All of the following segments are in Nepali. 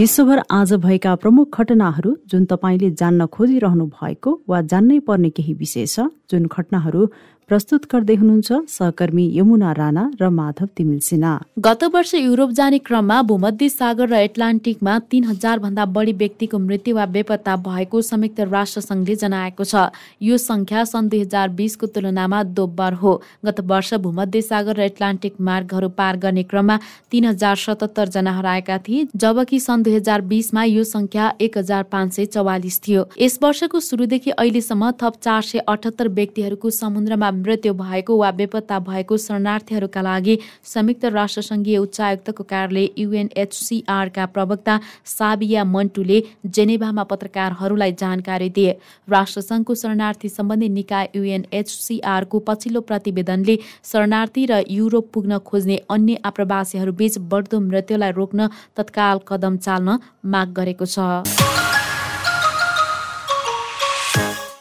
विश्वभर आज भएका प्रमुख घटनाहरू जुन तपाईँले जान्न खोजिरहनु भएको वा जान्नै पर्ने केही विषय छ जुन घटनाहरू प्रस्तुत गर्दै हुनुहुन्छ सहकर्मी यमुना राणा र माधव तिमिल सिन्हा। गत वर्ष युरोप जाने क्रममा भूमध्य सागर र एटलान्टिकमा तीन हजार भन्दा बढी व्यक्तिको मृत्यु वा बेपत्ता भएको संयुक्त राष्ट्र संघले जनाएको छ। यो संख्या सन् दुई हजार बिसको तुलनामा दोब्बर हो। गत वर्ष भूमध्य सागर र एटलान्टिक मार्गहरू पार गर्ने क्रममा तीन हजार सतहत्तर जना हराएका थिए जबकि सन् दुई हजार बिसमा यो संख्या एक हजार पाँच सय चौवालिस थियो। यस वर्षको सुरुदेखि अहिलेसम्म थप चार सय अठहत्तर व्यक्तिहरूको समुद्रमा मृत्यु भएको वा बेपत्ता भएको शरणार्थीहरूका लागि संयुक्त राष्ट्रसङ्घीय उच्चायुक्तको कार्यालय युएनएचसिआरका प्रवक्ता साबिया मन्टुले जेनेभामा पत्रकारहरूलाई जानकारी दिए। राष्ट्रसङ्घको शरणार्थी सम्बन्धी निकाय युएनएचसिआरको पछिल्लो प्रतिवेदनले शरणार्थी र युरोप पुग्न खोज्ने अन्य आप्रवासीहरूबीच बढ्दो मृत्युलाई रोक्न तत्काल कदम चाल्न माग गरेको छ।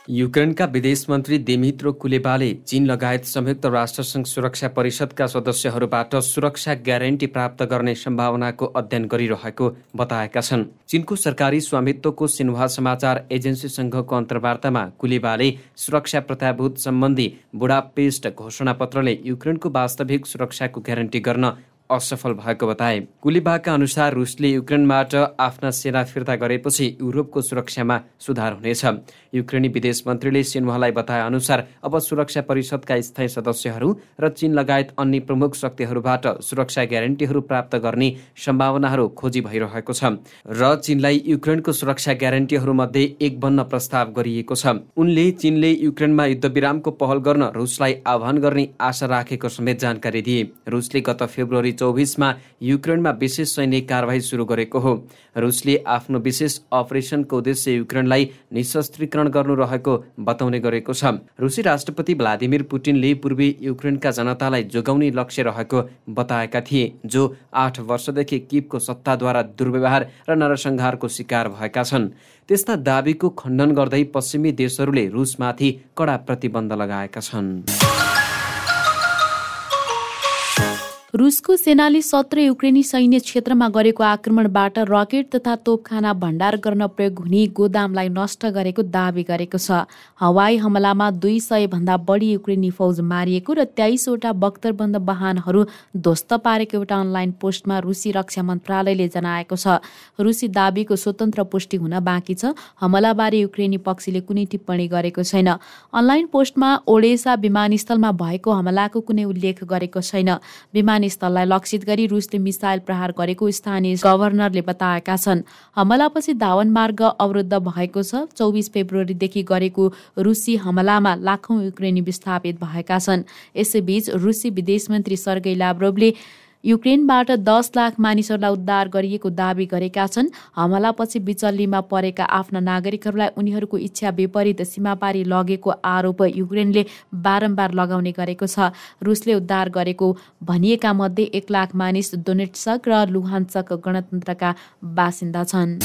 युक्रेनका विदेश मन्त्री दिमित्रो कुलेबाले चीन लगायत संयुक्त राष्ट्रसङ्घ सुरक्षा परिषदका सदस्यहरूबाट सुरक्षा ग्यारेन्टी प्राप्त गर्ने सम्भावनाको अध्ययन गरिरहेको बताएका छन्। चीनको सरकारी स्वामित्वको सिन्हा समाचार एजेन्सीसँगको अन्तर्वार्तामा कुलेबाले सुरक्षा प्रत्याभूत सम्बन्धी बुढापेस्ट घोषणापत्रले युक्रेनको वास्तविक सुरक्षाको ग्यारेन्टी गर्न असफल भएको बताए। कुलिबाका अनुसार रुसले युक्रेनबाट आफ्ना सेना फिर्ता गरेपछि युरोपको सुरक्षामा सुधार हुनेछ। युक्रेनी विदेश मन्त्रीले सिन्हालाई बताए अनुसार अब सुरक्षा परिषदका स्थायी सदस्यहरू र चीन लगायत अन्य प्रमुख शक्तिहरूबाट सुरक्षा ग्यारेन्टीहरू प्राप्त गर्ने सम्भावनाहरू खोजी भइरहेको छ र चीनलाई युक्रेनको सुरक्षा ग्यारेन्टीहरूमध्ये एक बन्न प्रस्ताव गरिएको छ। उनले चीनले युक्रेनमा युद्धविरामको पहल गर्न रुसलाई आह्वान गर्ने आशा राखेको समेत जानकारी दिए। रुसले गत फेब्रुअरी चौबिसमा युक्रेनमा विशेष सैनिक कारवाही सुरु गरेको हो। रुसले आफ्नो विशेष अपरेसनको उद्देश्य युक्रेनलाई निशस्त्रीकरण गर्नु रहेको बताउने गरेको छ। रुसी राष्ट्रपति भ्लादिमिर पुटिनले पूर्वी युक्रेनका जनतालाई जोगाउने लक्ष्य रहेको बताएका थिए जो आठ वर्षदेखि किपको सत्ताद्वारा दुर्व्यवहार र नरसंहारको शिकार भएका छन्। त्यस्ता दावीको खण्डन गर्दै पश्चिमी देशहरूले रुसमाथि कडा प्रतिबन्ध लगाएका छन्। रुसको सेनाले सत्र युक्रेनी सैन्य क्षेत्रमा गरेको आक्रमणबाट रकेट तथा तोपखाना भण्डार गर्न प्रयोग हुने गोदामलाई नष्ट गरेको दावी गरेको छ। हवाई हमलामा दुई सय भन्दा बढी युक्रेनी फौज मारिएको र तेइसवटा बख्तरबन्द वाहनहरू ध्वस्त पारेको एउटा अनलाइन पोस्टमा रुसी रक्षा मन्त्रालयले जनाएको छ। रुसी दावीको स्वतन्त्र पुष्टि हुन बाँकी छ। हमलाबारे युक्रेनी पक्षले कुनै टिप्पणी गरेको छैन। अनलाइन पोस्टमा ओडेसा विमानस्थलमा भएको हमलाको कुनै उल्लेख गरेको छैन। विमानस्थललाई लक्षित गरी रुसले मिसाइल प्रहार गरेको स्थानीय गभर्नरले बताएका छन्। हमलापछि धावन मार्ग अवरुद्ध भएको छ। चौबिस फेब्रुअरीदेखि गरेको रुसी हमलामा लाखौं युक्रेनी विस्थापित भएका छन्। यसैबीच रुसी विदेश मन्त्री सर्गै लाब्रोभले युक्रेनबाट दस लाख मानिसहरूलाई उद्धार गरिएको दावी गरेका छन्। हमलापछि बिचल्लीमा परेका आफ्ना नागरिकहरूलाई उनीहरूको इच्छा विपरीत सीमापारी लगेको आरोप युक्रेनले बारम्बार लगाउने गरेको छ। रुसले उद्धार गरेको भनिएका मध्ये एक लाख मानिस दोनेट्सक र लुहान्सक गणतन्त्रका बासिन्दा छन्।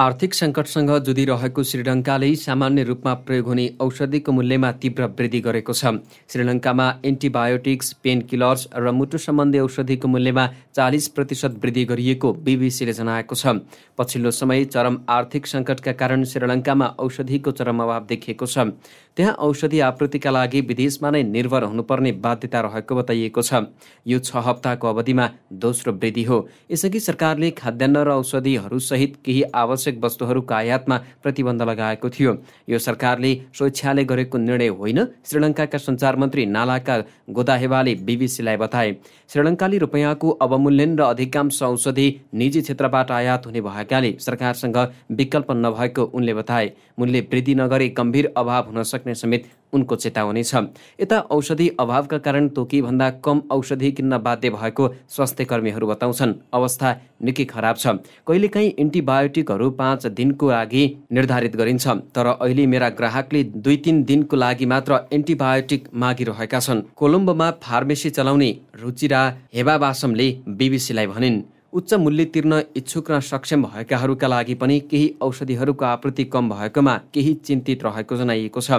आर्थिक सङ्कटसँग जुधिरहेको श्रीलङ्काले सामान्य रूपमा प्रयोग हुने औषधिको मूल्यमा तीव्र वृद्धि गरेको छ। श्रीलङ्कामा एन्टिबायोटिक्स पेन किलर्स र मुटु सम्बन्धी औषधिको मूल्यमा चालिस प्रतिशत वृद्धि गरिएको बिबिसीले जनाएको छ। पछिल्लो समय चरम आर्थिक सङ्कटका कारण श्रीलङ्कामा औषधिको चरम अभाव देखिएको छ। त्यहाँ औषधि आपूर्तिका लागि विदेशमा नै निर्भर हुनुपर्ने बाध्यता रहेको बताइएको छ। यो छ हप्ताको अवधिमा दोस्रो वृद्धि हो। यसअघि सरकारले खाद्यान्न र औषधिहरू सहित केही आवश्यक वस्तुहरूको आयातमा प्रतिबन्ध लगाएको थियो। यो सरकारले स्वेच्छाले गरेको निर्णय होइन श्रीलङ्काका सञ्चार मन्त्री नालाका गोदाहेवाले बिबिसीलाई बताए। श्रीलङ्काले रुपियाँको अवमूल्यन र अधिकांश औषधि निजी क्षेत्रबाट आयात हुने भएकाले सरकारसँग विकल्प नभएको उनले बताए। मूल्य वृद्धि नगरे गम्भीर अभाव हुन सक्ने समेत उनको चेतावनी छ। यता औषधि अभावका कारण तोकीभन्दा कम औषधि किन्न बाध्य भएको स्वास्थ्य कर्मीहरू बताउँछन्। अवस्था निकै खराब छ। कहिलेकाहीँ एन्टिबायोटिकहरू पाँच दिनको लागि निर्धारित गरिन्छ। तर अहिले मेरा ग्राहकले दुई तिन दिनको लागि मात्र एन्टिबायोटिक मागिरहेका छन्। कोलम्बोमा फार्मेसी चलाउने रुचिरा हेबाबासमले बिबिसीलाई भनिन् उच्च मूल्य तिर्न इच्छुक र सक्षम भएकाहरूका लागि पनि केही औषधिहरूको आपूर्ति कम भएकोमा केही चिन्तित रहेको जनाइएको छ।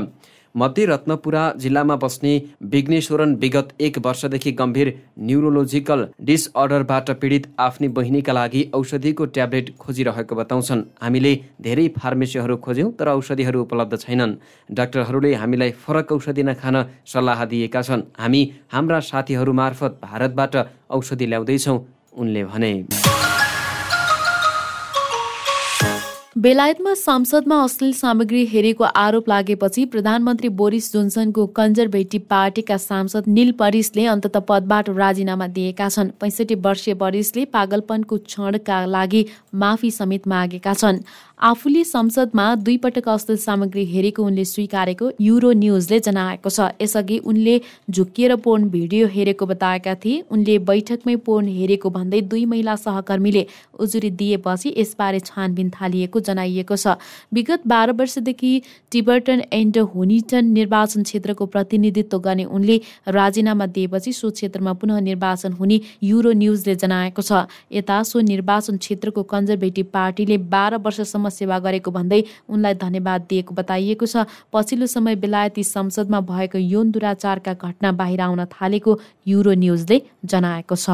मध्य रत्नपुरा जिल्लामा बस्ने विघ्नेश्वरन विगत एक वर्षदेखि गम्भीर न्युरोलोजिकल डिसअर्डरबाट पीडित आफ्नी बहिनीका लागि औषधिको ट्याब्लेट खोजिरहेको बताउँछन्। हामीले धेरै फार्मेसीहरू खोज्यौँ तर औषधिहरू उपलब्ध छैनन्। डाक्टरहरूले हामीलाई फरक औषधि नखान सल्लाह दिएका छन्। हामी हाम्रा साथीहरू मार्फत भारतबाट औषधि ल्याउँदैछौँ उनले भने। बेलायतमा संसदमा अश्लील सामग्री हेरेको आरोप लागेपछि प्रधानमन्त्री बोरिस जोन्सनको कन्जर्भेटिभ पार्टीका सांसद निल परिसले अन्तत पदबाट राजीनामा दिएका छन्। पैँसठी वर्षीय परिसले पागलपनको क्षणका लागि माफी समेत मागेका छन्। आफूले संसदमा दुई पटक अश्लील सामग्री हेरेको उनले स्वीकारेको युरो न्युजले जनाएको छ। यसअघि उनले झुक्किएर पोर्न भिडियो हेरेको बताएका थिए। उनले बैठकमै पोर्न हेरेको भन्दै दुई महिला सहकर्मीले उजुरी दिएपछि यसबारे छानबिन थालिएको जनाइएको छ। विगत बाह्र वर्षदेखि टिबर्टन एन्ड होनिटन निर्वाचन क्षेत्रको प्रतिनिधित्व गर्ने उनले राजीनामा दिएपछि सो क्षेत्रमा पुनः निर्वाचन हुने युरो न्युजले जनाएको छ। यता सो निर्वाचन क्षेत्रको कन्जर्भेटिभ पार्टीले बाह्र वर्षसम्म सेवा गरेको भन्दै उनलाई धन्यवाद दिएको बताइएको छ। पछिल्लो समय बेलायती संसदमा भएको यौन दुराचारका घटना बाहिर आउन थालेको युरो न्युजले जनाएको छ।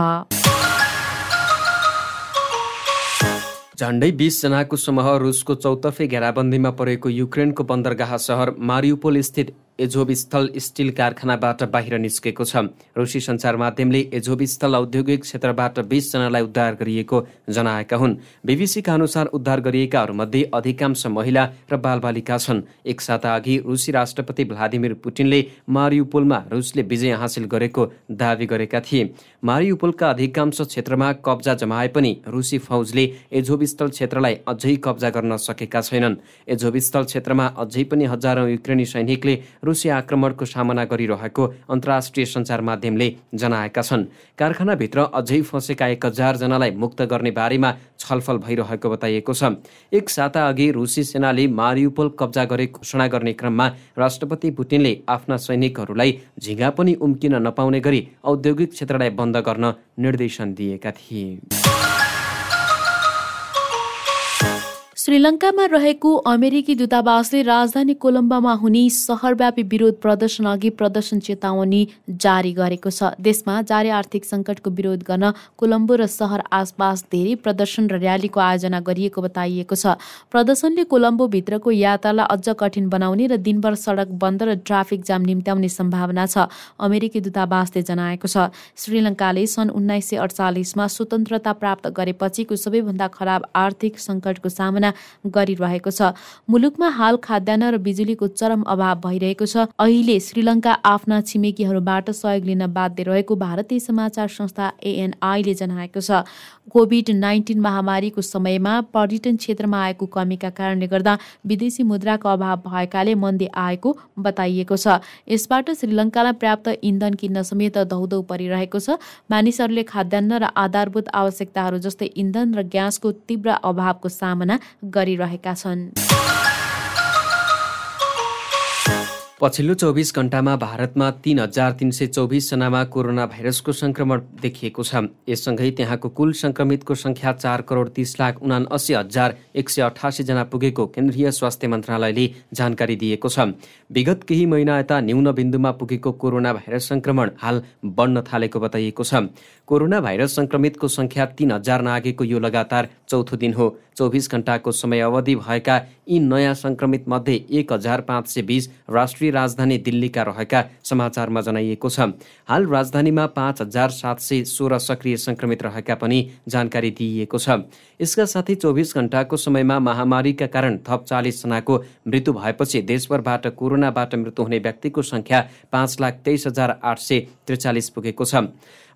झण्डै बिसजनाको समूह रुसको चौतर्फे घेराबन्दीमा परेको युक्रेनको बन्दरगाह सहर मारियुपोल स्थित एझोब स्थल स्टिल कारखानाबाट बाहिर निस्केको छ। रुसी सञ्चार माध्यमले एझोब स्थल औद्योगिक क्षेत्रबाट बिसजनालाई उद्धार गरिएको जनाएका हुन्। बिबिसीका अनुसार उद्धार गरिएकाहरूमध्ये अधिकांश महिला र बालबालिका छन्। एक साता अघि रुसी राष्ट्रपति भ्लादिमिर पुटिनले मारियुपोलमा रुसले विजय हासिल गरेको दावी गरेका थिए। मारियुपोलका अधिकांश क्षेत्रमा कब्जा जमाए पनि रुसी फौजले एझोब स्थल क्षेत्रलाई अझै कब्जा गर्न सकेका छैनन्। एझोब स्थल क्षेत्रमा अझै पनि हजारौं युक्रेनी सैनिकले रुसी आक्रमणको सामना गरिरहेको अन्तर्राष्ट्रिय सञ्चार माध्यमले जनाएका छन्। कारखानाभित्र अझै फँसेका एक हजारजनालाई मुक्त गर्ने बारेमा छलफल भइरहेको बताइएको छ। एक साता अघि रुसी सेनाले मारियुपोल कब्जा गरे घोषणा गर्ने क्रममा राष्ट्रपति पुटिनले आफ्ना सैनिकहरूलाई झिङ्गा पनि उम्किन नपाउने गरी औद्योगिक क्षेत्रलाई बन्द गर्न निर्देशन दिएका थिए। श्रीलङ्कामा रहेको अमेरिकी दूतावासले राजधानी कोलम्बोमा हुने सहरव्यापी विरोध प्रदर्शन अघि प्रदर्शन चेतावनी जारी गरेको छ। देशमा जारी आर्थिक सङ्कटको विरोध गर्न कोलम्बो र सहर आसपास धेरै प्रदर्शन र र्यालीको आयोजना गरिएको बताइएको छ। प्रदर्शनले कोलम्बोभित्रको यात्रालाई अझ कठिन बनाउने र दिनभर सडक बन्द र ट्राफिक जाम निम्त्याउने सम्भावना छ अमेरिकी दूतावासले जनाएको छ। श्रीलङ्काले सन् उन्नाइस सय अडचालिसमा स्वतन्त्रता प्राप्त गरेपछिको सबैभन्दा खराब आर्थिक सङ्कटको सामना गरिरहेको छ। मुलुकमा हाल खाद्यान्न र बिजुलीको चरम अभाव भइरहेको छ। अहिले श्रीलङ्का आफ्ना छिमेकीहरूबाट सहयोग लिन बाध्य रहेको भारतीय समाचार संस्था एएनआईले जनाएको छ। कोभिड नाइन्टिन महामारीको समयमा पर्यटन क्षेत्रमा आएको कमीका कारणले गर्दा विदेशी मुद्राको अभाव भएकाले मन्दी आएको बताइएको छ। यसबाट श्रीलङ्कालाई पर्याप्त इन्धन किन्न समेत धौधौ परिरहेको छ। मानिसहरूले खाद्यान्न र आधारभूत आवश्यकताहरू जस्तै इन्धन र ग्यासको तीव्र अभावको सामना गरिरहेका छन्। पछिल्लो चौबिस घण्टामा भारतमा तिन हजार तिन सय चौबिसजनामा कोरोना भाइरसको सङ्क्रमण देखिएको छ। यससँगै त्यहाँको कुल सङ्क्रमितको सङ्ख्या चार करोड तिस लाख उना अस्सी हजार एक सय अठासीजना पुगेको केन्द्रीय स्वास्थ्य मन्त्रालयले जानकारी दिएको छ। विगत केही महिना यता न्यून बिन्दुमा पुगेको कोरोना भाइरस सङ्क्रमण हाल बढ्न थालेको बताइएको छ। कोरोना भाइरस सङ्क्रमितको सङ्ख्या तिन हजार नागेको यो लगातार चौथो दिन हो। चौबिस घण्टाको समय अवधि भएका यी नयाँ सङ्क्रमित मध्ये एक हजार पाँच सय बिस राष्ट्रिय राजधानी दिल्लीका रहेका समाचारमा जनाइएको छ। हाल राजधानीमा पाँच हजार सात सय सोह्र सक्रिय सङ्क्रमित रहेका पनि जानकारी दिइएको छ। यसका साथै चौबिस घण्टाको समयमा महामारीका कारण थप चालिसजनाको मृत्यु भएपछि देशभरबाट कोरोनाबाट मृत्यु हुने व्यक्तिको सङ्ख्या पाँच लाख तेइस हजार आठ सय त्रिचालिस पुगेको छ।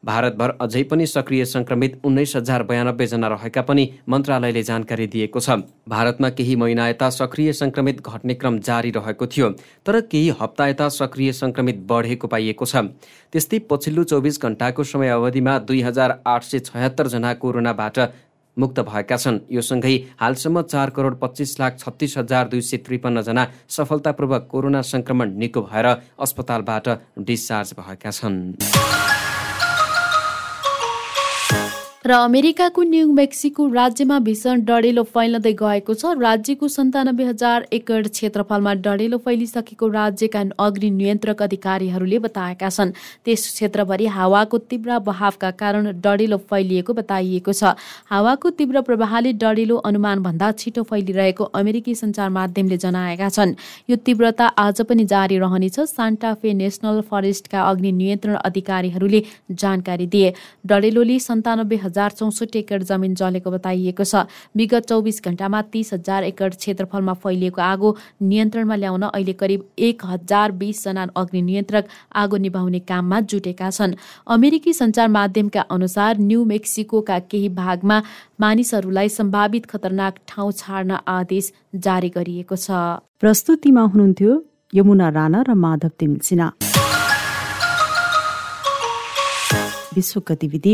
भारतभर अझै पनि सक्रिय संक्रमित उन्नाइस हजार बयानब्बे जना रहेका पनि मन्त्रालयले जानकारी दिएको छ। भारतमा केही महिना यता सक्रिय संक्रमित घट्ने क्रम जारी रहेको थियो तर केही हप्ता यता सक्रिय संक्रमित बढेको पाइएको छ। त्यस्तै पछिल्लो चौबिस घण्टाको समय अवधिमा दुई हजार आठ सय छयत्तरजना कोरोनाबाट मुक्त भएका छन्। यो सँगै हालसम्म चार करोड पच्चिस लाख छत्तिस हजार दुई सय त्रिपन्नजना सफलतापूर्वक कोरोना संक्रमण निको भएर अस्पतालबाट डिस्चार्ज भएका छन्। र अमेरिकाको न्यू मेक्सिको राज्यमा भीषण डढेलो फैलँदै गएको छ। राज्यको सन्तानब्बे हजार एकड क्षेत्रफलमा डढेलो फैलिसकेको राज्यका अग्नि नियन्त्रक अधिकारीहरूले बताएका छन्। त्यस क्षेत्रभरि हावाको तीव्र बहावका कारण डढेलो फैलिएको बताइएको छ। हावाको तीव्र प्रवाहले डढेलो अनुमानभन्दा छिटो फैलिरहेको अमेरिकी सञ्चार माध्यमले जनाएका छन्। यो तीव्रता आज पनि जारी रहनेछ सान्टाफे नेसनल फरेस्टका अग्नि नियन्त्रण अधिकारीहरूले जानकारी दिए। डढेलोले सन्तानब्बे हजार चौसठी एकड जमिन जलेको बताइएको छ। विगत चौबिस घण्टामा तीस हजार एकड क्षेत्रफलमा फैलिएको आगो नियन्त्रणमा ल्याउन अहिले करिब एक हजार बिसजना अग्नि नियन्त्रक आगो निभाउने काममा जुटेका छन्। अमेरिकी सञ्चार माध्यमका अनुसार न्यू मेक्सिकोका केही भागमा मानिसहरूलाई सम्भावित खतरनाक ठाउँ छाड्न आदेश जारी गरिएको छ। प्रस्तुतिमा हुनुहुन्थ्यो यमुना राणा र माधव तिमिल विश्व गतिविधि